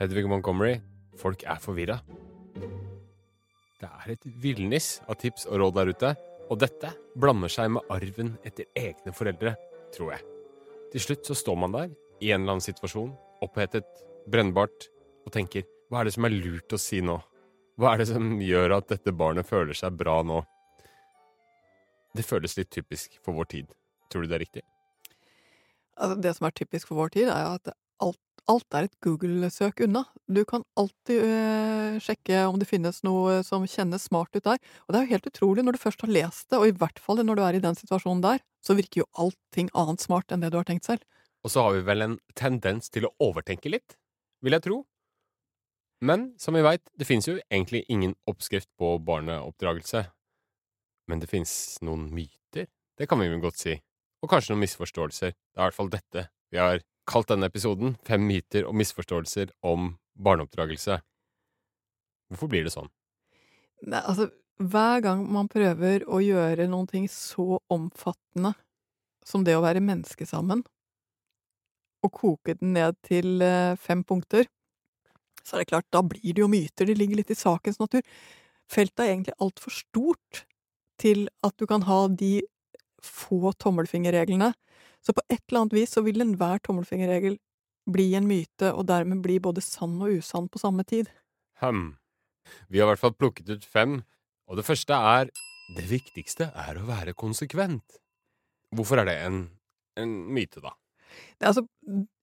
Hedvig Montgomery, folk er forvirra. Det er et villnis av tips og råd der ute, og dette blander seg med arven etter egne foreldre, tror jeg. Til slutt så står man der, i en eller annen situasjon, opphetet, brennbart, og tenker hva er det som er lurt å si nå? Hva er det som gjør at dette barnet føler seg bra nå? Det føles litt typisk for vår tid. Tror du det er riktig? Altså, det som er typisk for vår tid, er jo at alt, alt er et Google-søk unna. Du kan alltid øh, sjekke om det finnes noe som kjennes smart ut der. Og det er jo helt utrolig, når du først har lest det, og i hvert fall når du er i den situasjonen der, så virker jo allting annet smart enn det du har tenkt selv. Og så har vi vel en tendens til å overtenke litt, vil jeg tro. Men som vi veit, det finnes jo egentlig ingen oppskrift på barneoppdragelse. Men det finnes noen myter, det kan vi vel godt si. Og kanskje noen misforståelser. Det er i hvert fall dette vi har kalt denne episoden Fem myter og misforståelser om barneoppdragelse. Hvorfor blir det sånn? Nei, altså, hver gang man prøver å gjøre noen ting så omfattende som det å være menneske sammen, og koke den ned til eh, fem punkter, så er det klart, da blir det jo myter. Det ligger litt i sakens natur. Feltet er egentlig altfor stort til at du kan ha de få tommelfingerreglene. Så på et eller annet vis så vil enhver tommelfingerregel bli en myte, og dermed bli både sann og usann på samme tid. Hm. Vi har i hvert fall plukket ut fem, og det første er Det viktigste er å være konsekvent. Hvorfor er det en, en myte, da? Det, altså,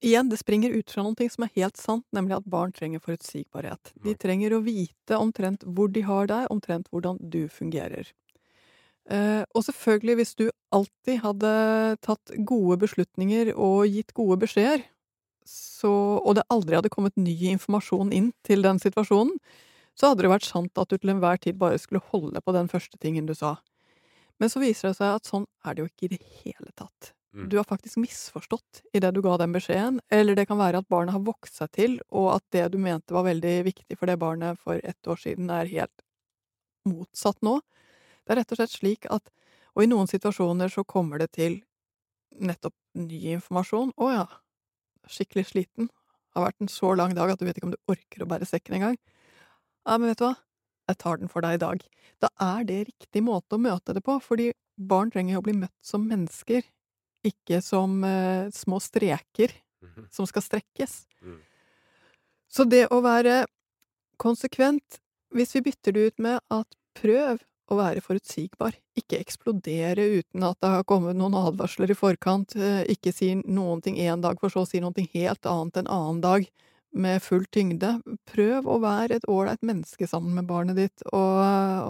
igjen, det springer ut fra noe som er helt sant, nemlig at barn trenger forutsigbarhet. De trenger å vite omtrent hvor de har deg, omtrent hvordan du fungerer. Eh, og selvfølgelig, hvis du alltid hadde tatt gode beslutninger og gitt gode beskjeder, så, og det aldri hadde kommet ny informasjon inn til den situasjonen, så hadde det vært sant at du til enhver tid bare skulle holde på den første tingen du sa. Men så viser det seg at sånn er det jo ikke i det hele tatt. Mm. Du har faktisk misforstått i det du ga den beskjeden, eller det kan være at barnet har vokst seg til, og at det du mente var veldig viktig for det barnet for ett år siden, er helt motsatt nå. Det er rett og slett slik at Og i noen situasjoner så kommer det til nettopp ny informasjon. Å ja, skikkelig sliten. Har vært en så lang dag at du vet ikke om du orker å bære sekken engang. Ja, men vet du hva? Jeg tar den for deg i dag. Da er det riktig måte å møte det på, fordi barn trenger jo å bli møtt som mennesker, ikke som eh, små streker Mhm. som skal strekkes. Mm. Så det å være konsekvent, hvis vi bytter det ut med at prøv å være forutsigbar, ikke eksplodere uten at det har kommet noen advarsler i forkant, eh, ikke si noen ting én dag for så å si noe helt annet en annen dag, med full tyngde. Prøv å være et ålreit menneske sammen med barnet ditt, og,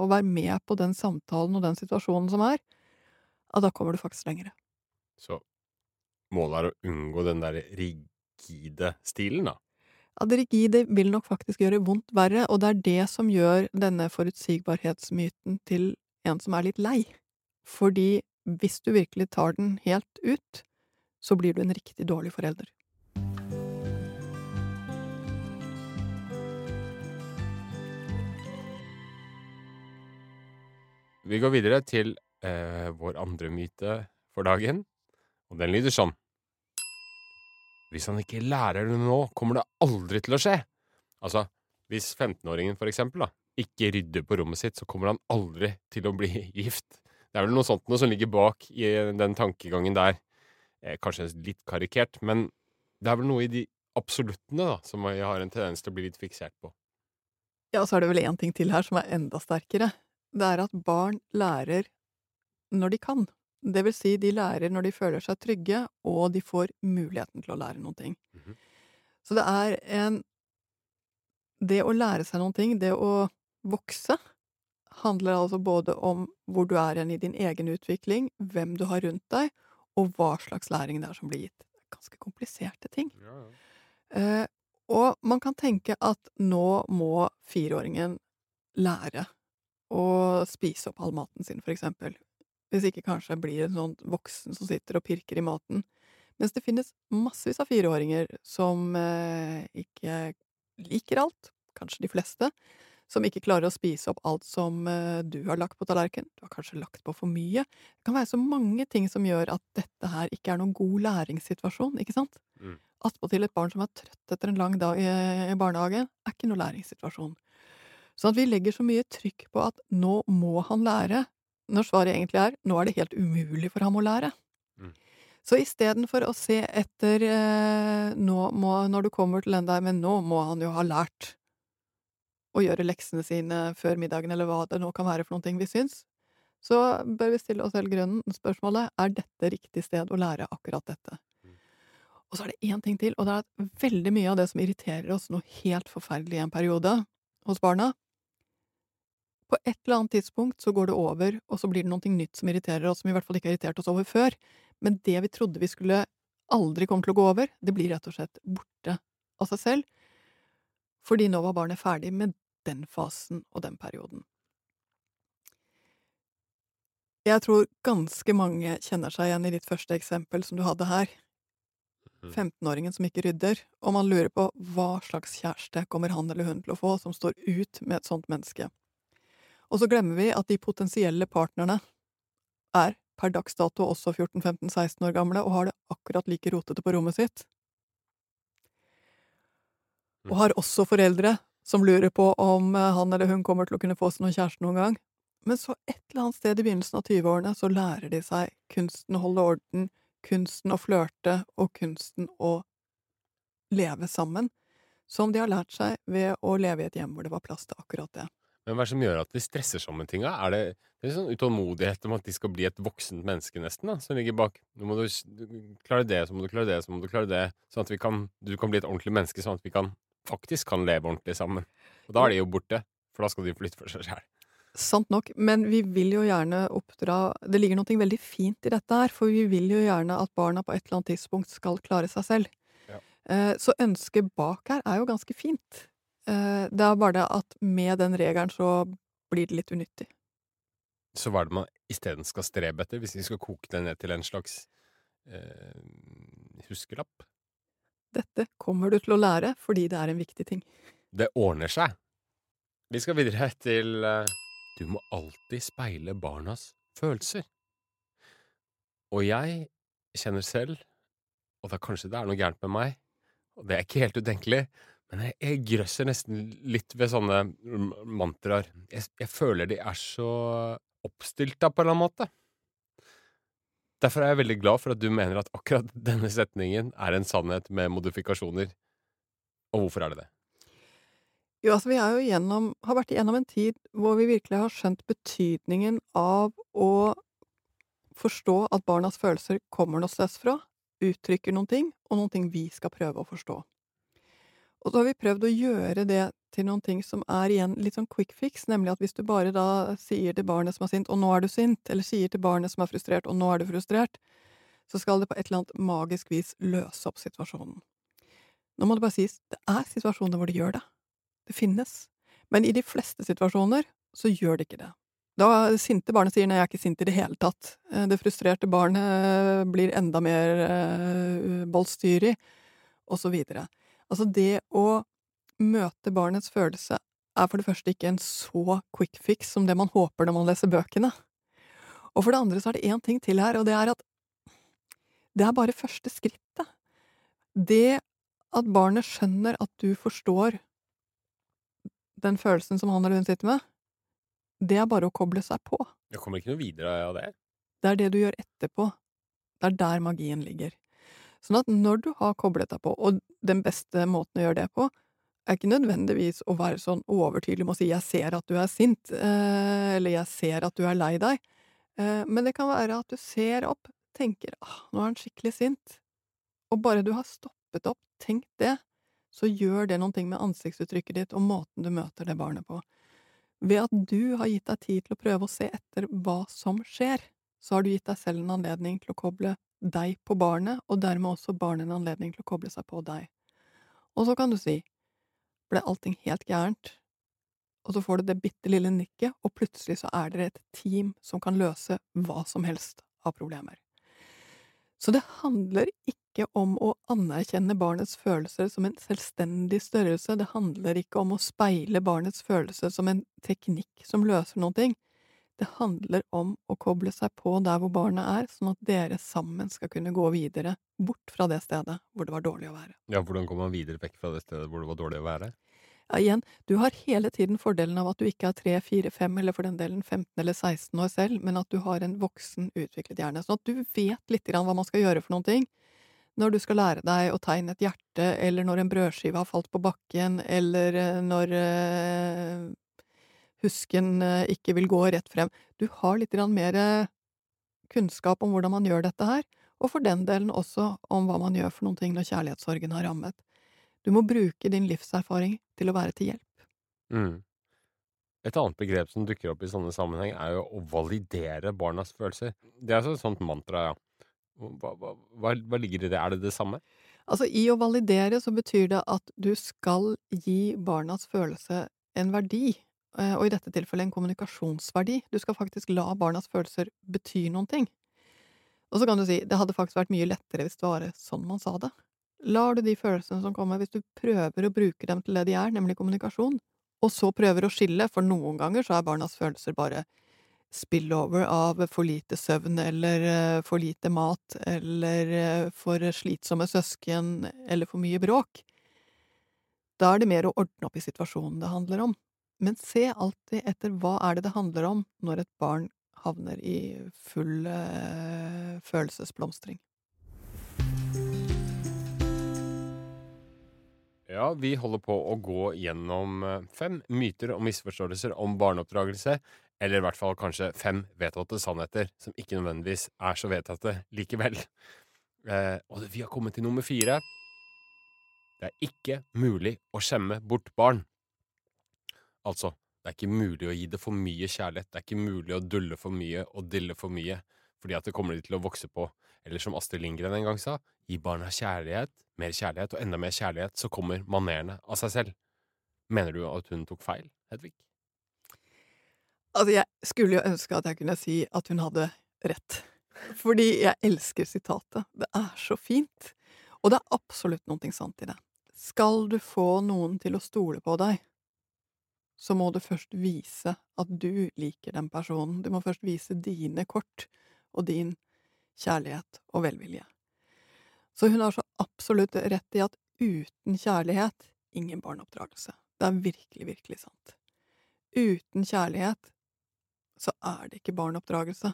og vær med på den samtalen og den situasjonen som er. Ja, da kommer du faktisk lengre. Så målet er å unngå den der rigide stilen, da. Rigide vil nok faktisk gjøre vondt verre, og det er det som gjør denne forutsigbarhetsmyten til en som er litt lei. Fordi hvis du virkelig tar den helt ut, så blir du en riktig dårlig forelder. Vi går videre til eh, vår andre myte for dagen, og den lyder sånn. Hvis han ikke lærer det nå, kommer det aldri til å skje. Altså, hvis 15-åringen for eksempel da, ikke rydder på rommet sitt, så kommer han aldri til å bli gift. Det er vel noe sånt noe som ligger bak i den tankegangen der. Eh, kanskje litt karikert, men det er vel noe i de absoluttene da, som jeg har en tendens til å bli litt fiksert på. Ja, og så er det vel én ting til her som er enda sterkere. Det er at barn lærer når de kan. Det vil si, de lærer når de føler seg trygge, og de får muligheten til å lære noen ting. Mhm. Så det er en Det å lære seg noen ting, det å vokse, handler altså både om hvor du er igjen i din egen utvikling, hvem du har rundt deg, og hva slags læring det er som blir gitt. Ganske kompliserte ting. Eh, og man kan tenke at nå må fireåringen lære å spise opp all maten sin, for eksempel. Hvis ikke kanskje blir en sånn voksen som sitter og pirker i maten. Mens det finnes massevis av fireåringer som eh, ikke liker alt, kanskje de fleste, som ikke klarer å spise opp alt som eh, du har lagt på tallerkenen. Du har kanskje lagt på for mye. Det kan være så mange ting som gjør at dette her ikke er noen god læringssituasjon, ikke sant? Mm. Attpåtil et barn som er trøtt etter en lang dag i, i barnehagen, er ikke noen læringssituasjon. Sånn at vi legger så mye trykk på at nå må han lære, når svaret egentlig er nå er det helt umulig for ham å lære. Mm. Så istedenfor å se etter eh, nå må, når du kommer til den der, men nå må han jo ha lært å gjøre leksene sine før middagen, eller hva det nå kan være for noen ting vi syns, så bør vi stille oss selv grunnen spørsmålet er dette riktig sted å lære akkurat dette. Mm. Og så er det én ting til, og det er at veldig mye av det som irriterer oss noe helt forferdelig i en periode hos barna, på et eller annet tidspunkt så går det over, og så blir det noe nytt som irriterer oss, som vi i hvert fall ikke har irritert oss over før. Men det vi trodde vi skulle aldri komme til å gå over, det blir rett og slett borte av seg selv. Fordi nå var barnet ferdig med den fasen og den perioden. Jeg tror ganske mange kjenner seg igjen i ditt første eksempel som du hadde her. Mhm. 15-åringen som ikke rydder, og man lurer på hva slags kjæreste kommer han eller hun til å få som står ut med et sånt menneske. Og så glemmer vi at de potensielle partnerne er per dags dato også 14-15-16 år gamle og har det akkurat like rotete på rommet sitt. Og har også foreldre som lurer på om eh, han eller hun kommer til å kunne få seg noen kjæreste noen gang. Men så et eller annet sted i begynnelsen av 20-årene så lærer de seg kunsten å holde orden, kunsten å flørte og kunsten å leve sammen, som de har lært seg ved å leve i et hjem hvor det var plass til akkurat det. Men hva er det som gjør at de stresser med tinga? Er det, det er sånn utålmodighet om at de skal bli et voksent menneske, nesten, da, som ligger bak? Nå må du klare det, så må du klare det, så må du klare det. Sånn at vi kan, du kan bli et ordentlig menneske, sånn at vi kan, faktisk kan leve ordentlig sammen. Og da er de jo borte, for da skal de flytte for seg sjæl. Sant nok, men vi vil jo gjerne oppdra Det ligger noe veldig fint i dette her, for vi vil jo gjerne at barna på et eller annet tidspunkt skal klare seg selv. Ja. Eh, Så ønsket bak her er jo ganske fint. Eh, Det er bare det at med den regelen så blir det litt unyttig. Så hva er det man isteden skal strebe etter, hvis vi skal koke det ned til en slags eh, huskelapp? Dette kommer du til å lære fordi det er en viktig ting. Det ordner seg. Vi skal videre til eh, Du må alltid speile barnas følelser. Og jeg kjenner selv, og da kanskje det er noe gærent med meg, og det er ikke helt utenkelig, men jeg, jeg grøsser nesten litt ved sånne mantraer. Jeg, jeg føler de er så oppstilta på en eller annen måte. Derfor er jeg veldig glad for at du mener at akkurat denne setningen er en sannhet med modifikasjoner. Og hvorfor er det det? Jo, altså, vi jo gjennom, har vært igjennom en tid hvor vi virkelig har skjønt betydningen av å forstå at barnas følelser kommer noe sted fra, uttrykker noen ting, og noen ting vi skal prøve å forstå. Og så har vi prøvd å gjøre det til noen ting som er igjen litt sånn quick fix, nemlig at hvis du bare da sier til barnet som er sint, og nå er du sint, eller sier til barnet som er frustrert, og nå er du frustrert, så skal det på et eller annet magisk vis løse opp situasjonen. Nå må det bare sies, det er situasjoner hvor det gjør det. Det finnes. Men i de fleste situasjoner så gjør det ikke det. Da det sinte barnet sier 'nei, jeg er ikke sint i det hele tatt', eh, det frustrerte barnet eh, blir enda mer uh, bollstyrig, og så videre. Altså, det å møte barnets følelse er for det første ikke en så quick fix som det man håper når man leser bøkene. Og for det andre så er det én ting til her, og det er at det er bare første skrittet. Det at barnet skjønner at du forstår den følelsen som han eller hun sitter med, det er bare å koble seg på. Det kommer ikke noe videre av det. Det er det du gjør etterpå. Det er der magien ligger. Sånn at når du har koblet deg på, og den beste måten å gjøre det på, er ikke nødvendigvis å være sånn overtydelig med å si 'jeg ser at du er sint', eh, eller 'jeg ser at du er lei deg', eh, men det kan være at du ser opp, tenker 'ah, nå er han skikkelig sint', og bare du har stoppet opp, tenkt det, så gjør det noen ting med ansiktsuttrykket ditt og måten du møter det barnet på. Ved at du har gitt deg tid til å prøve å se etter hva som skjer, så har du gitt deg selv en anledning til å koble deg på barnet, og dermed også barnet en anledning til å koble seg på deg. Og så kan du si ble allting helt gærent, og så får du det bitte lille nikket, og plutselig så er dere et team som kan løse hva som helst av problemer. Så det handler ikke om å anerkjenne barnets følelser som en selvstendig størrelse, det handler ikke om å speile barnets følelser som en teknikk som løser ting. Det handler om å koble seg på der hvor barnet er, sånn at dere sammen skal kunne gå videre, bort fra det stedet hvor det var dårlig å være. Ja, hvordan kommer man videre vekk fra det stedet hvor det var dårlig å være? Ja, igjen, du har hele tiden fordelen av at du ikke er tre, fire, fem, eller for den delen 15 eller 16 år selv, men at du har en voksen, utviklet hjerne. Sånn at du vet litt grann hva man skal gjøre for noen ting. Når du skal lære deg å tegne et hjerte, eller når en brødskive har falt på bakken, eller eh, når eh, husken eh, ikke vil gå rett frem. Du har litt mer eh, kunnskap om hvordan man gjør dette her, og for den delen også om hva man gjør for noen ting når kjærlighetssorgen har rammet. Du må bruke din livserfaring til å være til hjelp. Mm. Et annet begrep som dukker opp i sånne sammenheng, er jo å validere barnas følelser. Det er altså et sånt mantra, ja. Hva, hva, hva, ligger i det? Er det det samme? Altså, I å validere så betyr det at du skal gi barnas følelse en verdi, og i dette tilfellet en kommunikasjonsverdi. Du skal faktisk la barnas følelser bety noen ting. Og så kan du si det hadde faktisk vært mye lettere hvis det var sånn man sa det. Lar du de følelsene som kommer, hvis du prøver å bruke dem til det de er, nemlig kommunikasjon, og så prøver å skille, for noen ganger så er barnas følelser bare spillover av for lite søvn eller eh, for lite mat eller eh, for slitsomme søsken eller for mye bråk. Da er det mer å ordne opp i situasjonen det handler om. Men se alltid etter hva er det det handler om når et barn havner i full øh, følelsesblomstring. Ja, vi holder på å gå gjennom eh, fem myter og misforståelser om barneoppdragelse, eller i hvert fall kanskje fem vedtatte sannheter som ikke nødvendigvis er så vedtatte likevel. Eh, og vi har kommet til nummer fire. Det er ikke mulig å skjemme bort barn. Altså, det er ikke mulig å gi det for mye kjærlighet, det er ikke mulig å dulle for mye og dille for mye, fordi at det kommer de til å vokse på. Eller som Astrid Lindgren en gang sa, gi barna kjærlighet, mer kjærlighet, og enda mer kjærlighet, så kommer manerene av seg selv. Mener du at hun tok feil, Hedvig? Altså, jeg skulle jo ønske at jeg kunne si at hun hadde rett. Fordi jeg elsker sitatet. Det er så fint. Og det er absolutt noe sant i det. Skal du få noen til å stole på deg, så må du først vise at du liker den personen. Du må først vise dine kort og din kjærlighet og velvilje. Så hun har så absolutt rett i at uten kjærlighet, ingen barneoppdragelse. Det er virkelig, virkelig sant. Uten kjærlighet så er det ikke barneoppdragelse.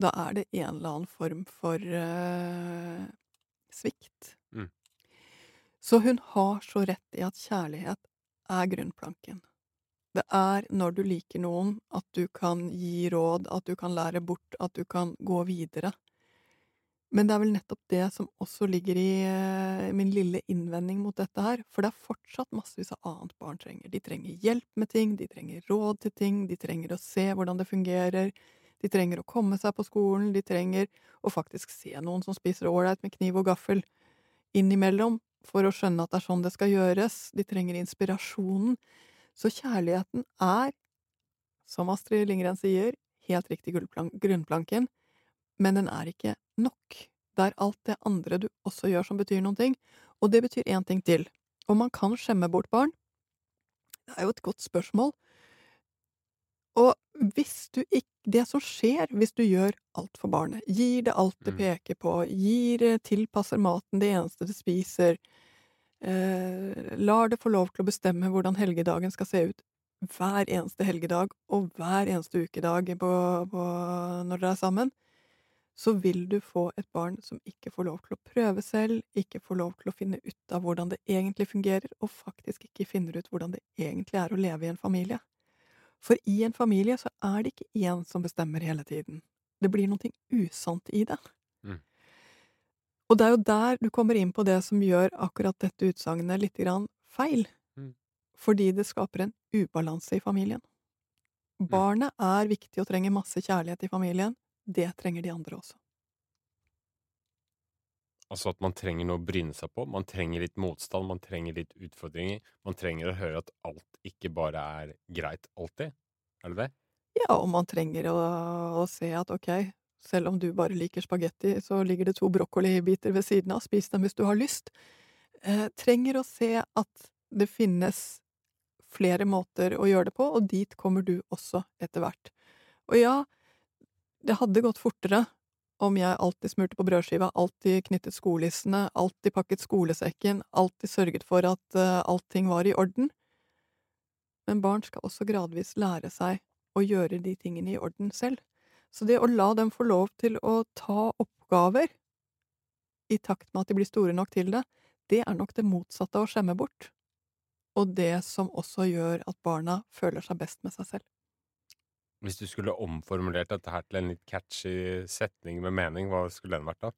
Da er det en eller annen form for uh, svikt. Mm. Så hun har så rett i at kjærlighet er grunnplanken. Det er når du liker noen, at du kan gi råd, at du kan lære bort, at du kan gå videre. Men det er vel nettopp det som også ligger i eh, min lille innvending mot dette her, for det er fortsatt massevis av annet barn trenger. De trenger hjelp med ting, de trenger råd til ting, de trenger å se hvordan det fungerer, de trenger å komme seg på skolen, de trenger å faktisk se noen som spiser ålreit med kniv og gaffel innimellom, for å skjønne at det er sånn det skal gjøres. De trenger inspirasjonen. Så kjærligheten er, som Astrid Lindgren sier, helt riktig grunnplanken, men den er ikke nok. Det er alt det andre du også gjør som betyr noen ting, og det betyr én ting til. Om man kan skjemme bort barn? Det er jo et godt spørsmål. Og hvis du ikke Det som skjer hvis du gjør alt for barnet, gir det alt det mm. peker på, gir eh, tilpasser maten det eneste det spiser, eh, lar det få lov til å bestemme hvordan helgedagen skal se ut hver eneste helgedag og hver eneste ukedag på, på, når dere er sammen, så vil du få et barn som ikke får lov til å prøve selv, ikke får lov til å finne ut av hvordan det egentlig fungerer, og faktisk ikke finner ut hvordan det egentlig er å leve i en familie. For i en familie så er det ikke én som bestemmer hele tiden. Det blir noe usant i det. Mm. Og det er jo der du kommer inn på det som gjør akkurat dette utsagnet litt grann feil. Mm. Fordi det skaper en ubalanse i familien. Mm. Barnet er viktig og trenger masse kjærlighet i familien. Det trenger de andre også. Altså at man trenger noe å bryne seg på. Man trenger litt motstand, man trenger litt utfordringer. Man trenger å høre at alt ikke bare er greit alltid. Er det det? Ja, og man trenger å, å se at ok, selv om du bare liker spagetti, så ligger det to brokkolibiter ved siden av, spis dem hvis du har lyst. Eh, trenger å se at det finnes flere måter å gjøre det på, og dit kommer du også etter hvert. Og ja, det hadde gått fortere om jeg alltid smurte på brødskiva, alltid knyttet skolissene, alltid pakket skolesekken, alltid sørget for at uh, allting var i orden. Men barn skal også gradvis lære seg å gjøre de tingene i orden selv. Så det å la dem få lov til å ta oppgaver i takt med at de blir store nok til det, det er nok det motsatte av å skjemme bort, og det som også gjør at barna føler seg best med seg selv. Hvis du skulle omformulert dette her til en litt catchy setning med mening, hva skulle den vært da?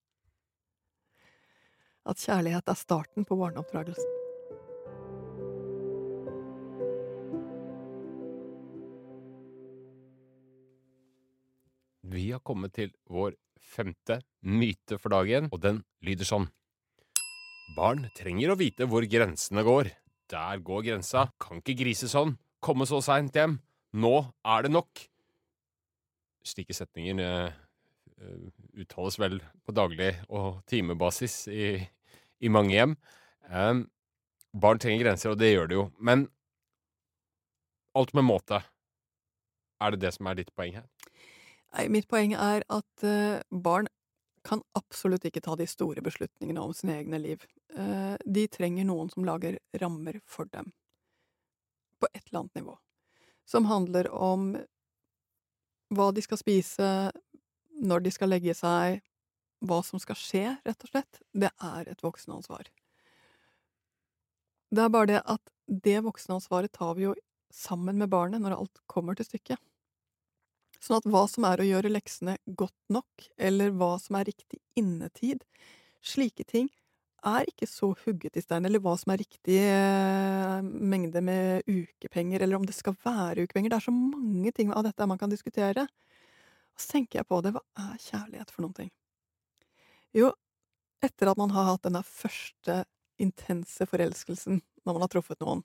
At kjærlighet er starten på barneoppdragelsen. Vi har kommet til vår femte myte for dagen, og den lyder sånn. Barn trenger å vite hvor grensene går. Der går grensa. Kan ikke grise sånn. Komme så seint hjem. Nå er det nok. Slike setninger uh, uttales vel på daglig og timebasis i, i mange hjem. Um, barn trenger grenser, og det gjør det jo. Men alt med måte. Er det det som er ditt poeng her? Nei, mitt poeng er at uh, barn kan absolutt ikke ta de store beslutningene om sine egne liv. Uh, de trenger noen som lager rammer for dem. På et eller annet nivå. Som handler om hva de skal spise, når de skal legge seg, hva som skal skje, rett og slett. Det er et voksenansvar. Det er bare det at det voksenansvaret tar vi jo sammen med barnet når alt kommer til stykket. Sånn at hva som er å gjøre leksene godt nok, eller hva som er riktig innetid, slike ting er ikke så hugget i stein, eller hva som er riktig eh, mengde med ukepenger, eller om det skal være ukepenger. Det er så mange ting av dette man kan diskutere. Og så tenker jeg på det, hva er kjærlighet for noen ting? Jo, etter at man har hatt denne første intense forelskelsen når man har truffet noen,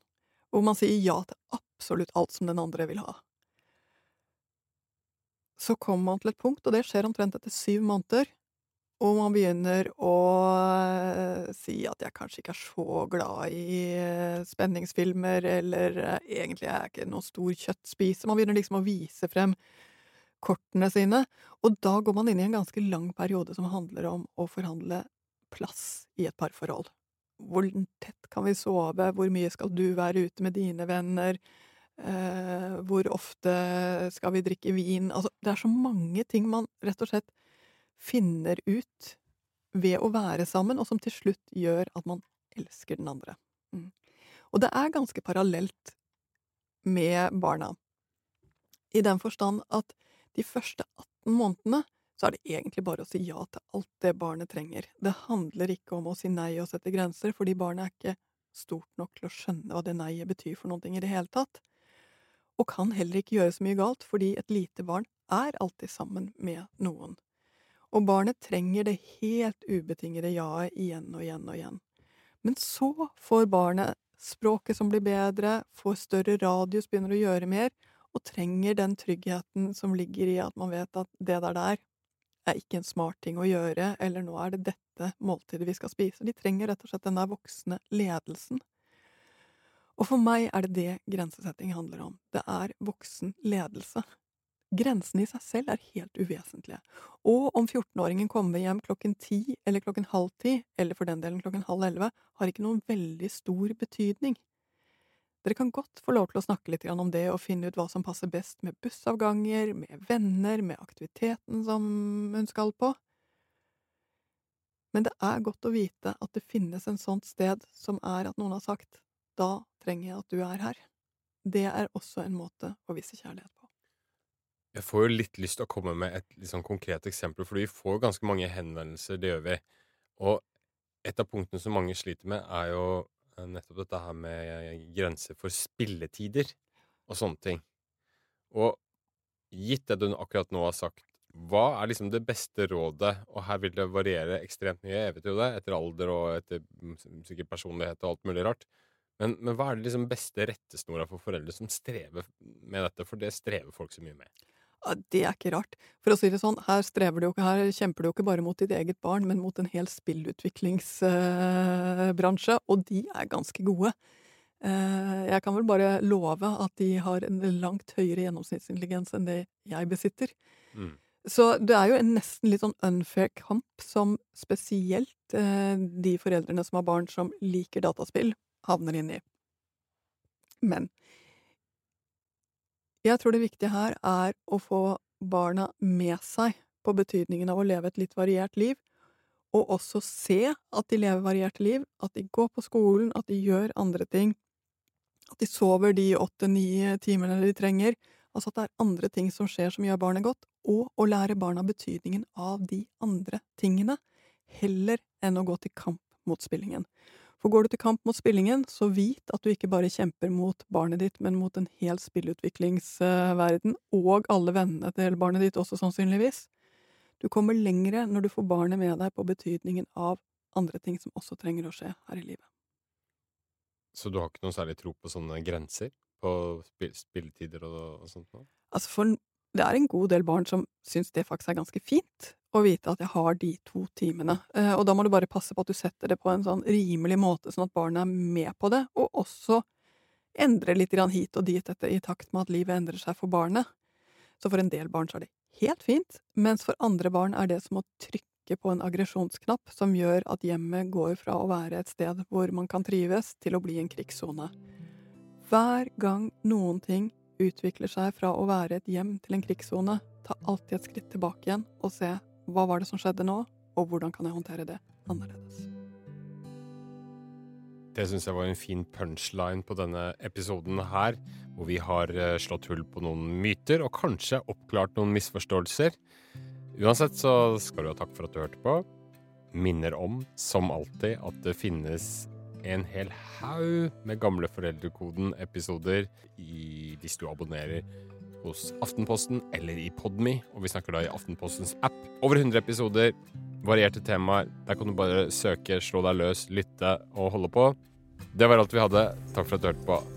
hvor man sier ja til absolutt alt som den andre vil ha, så kommer man til et punkt, og det skjer omtrent etter syv måneder, og man begynner å uh, si at jeg kanskje ikke er så glad i uh, spenningsfilmer, eller uh, egentlig er jeg ikke noen stor kjøttspiser. Man begynner liksom å vise frem kortene sine, og da går man inn i en ganske lang periode som handler om å forhandle plass i et parforhold. Hvor tett kan vi sove, hvor mye skal du være ute med dine venner, Eh, hvor ofte skal vi drikke vin? Altså, det er så mange ting man rett og slett finner ut ved å være sammen, og som til slutt gjør at man elsker den andre. Mm. Og det er ganske parallelt med barna, i den forstand at de første 18 månedene så er det egentlig bare å si ja til alt det barnet trenger. Det handler ikke om å si nei og sette grenser, fordi barnet er ikke stort nok til å skjønne hva det nei-et betyr for noe i det hele tatt og kan heller ikke gjøre så mye galt, fordi et lite barn er alltid sammen med noen. Og barnet trenger det helt ubetingede jaet igjen og igjen og igjen. Men så får barnet språket som blir bedre, får større radius, begynner å gjøre mer, og trenger den tryggheten som ligger i at man vet at det der der er ikke en smart ting å gjøre, eller nå er det dette måltidet vi skal spise. De trenger rett og slett den der voksne ledelsen. Og for meg er det det grensesetting handler om. Det er voksen ledelse. Grensene i seg selv er helt uvesentlige. Og om 14-åringen kommer hjem klokken ti eller klokken halv ti, eller for den delen klokken halv elleve, har ikke noen veldig stor betydning. Dere kan godt få lov til å snakke litt om det og finne ut hva som passer best med bussavganger, med venner, med aktiviteten som hun skal på. Men det er godt å vite at det finnes en sånt sted som er at noen har sagt da trenger jeg at du er her. Det er også en måte å vise kjærlighet. Jeg får jo litt lyst til å komme med et sånn konkret eksempel, for vi får ganske mange henvendelser, det gjør vi. Og et av punktene som mange sliter med, er jo eh, nettopp dette her med grenser for spilletider og sånne ting. Og gitt det du akkurat nå har sagt, hva er liksom det beste rådet? Og her vil det variere ekstremt mye, jeg vet jo det, etter alder og etter mm, sikkert personlighet og alt mulig rart. Men, men, hva er det liksom beste rettesnora for foreldre som strever med dette? For det strever folk så mye med. Ja, Det er ikke rart. For å si det sånn, her, jo, her kjemper du jo ikke bare mot ditt eget barn, men mot en hel spillutviklingsbransje, uh, og de er ganske gode. Eh, jeg kan vel bare love at de har en langt høyere gjennomsnittsintelligens enn det jeg besitter. Mm. Så det er jo en nesten litt sånn unfair kamp som spesielt eh, de foreldrene som har barn som liker dataspill, havner inn i. Men jeg tror det viktige her er å få barna med seg på betydningen av å leve et litt variert liv, og også se at de lever varierte liv, at de går på skolen, at de gjør andre ting, at de sover de åtte-ni timene de trenger, altså at det er andre ting som skjer som gjør barnet godt, og å lære barna betydningen av de andre tingene, heller enn å gå til kamp mot spillingen. For går du til kamp mot spillingen, så vit at du ikke bare kjemper mot barnet ditt, men mot en hel spillutviklingsverden, og alle vennene til barnet ditt også, sannsynligvis. Du kommer lengre når du får barnet med deg på betydningen av andre ting som også trenger å skje her i livet. Så du har ikke noe særlig tro på sånne grenser? På spilletider og, og sånt noe? Altså, for det er en god del barn som syns det faktisk er ganske fint å vite at jeg har de to timene, eh, og da må du bare passe på at du setter det på en sånn rimelig måte, sånn at barnet er med på det, og også endre litt hit og dit etter, i takt med at livet endrer seg for barnet. Så for en del barn så er det helt fint, mens for andre barn er det som å trykke på en aggresjonsknapp som gjør at hjemmet går fra å være et sted hvor man kan trives, til å bli en krigssone. Hver gang noen ting utvikler seg fra å være et hjem til en krigssone, ta alltid et skritt tilbake igjen og se hva var det som skjedde nå, og hvordan kan jeg håndtere det annerledes. Det syns jeg var en fin punchline på denne episoden her, hvor vi har eh, slått hull på noen myter og kanskje oppklart noen misforståelser. Uansett så skal du ha takk for at du hørte på. Minner om, som alltid, at det finnes en hel haug med gamle Foreldrekoden-episoder hvis du abonnerer hos Aftenposten eller i Podme, og vi snakker da i Aftenpostens app. Over 100 episoder, varierte temaer. Der kan du bare søke, slå deg løs, lytte og holde på. Det var alt vi hadde. Takk for at du hørte på.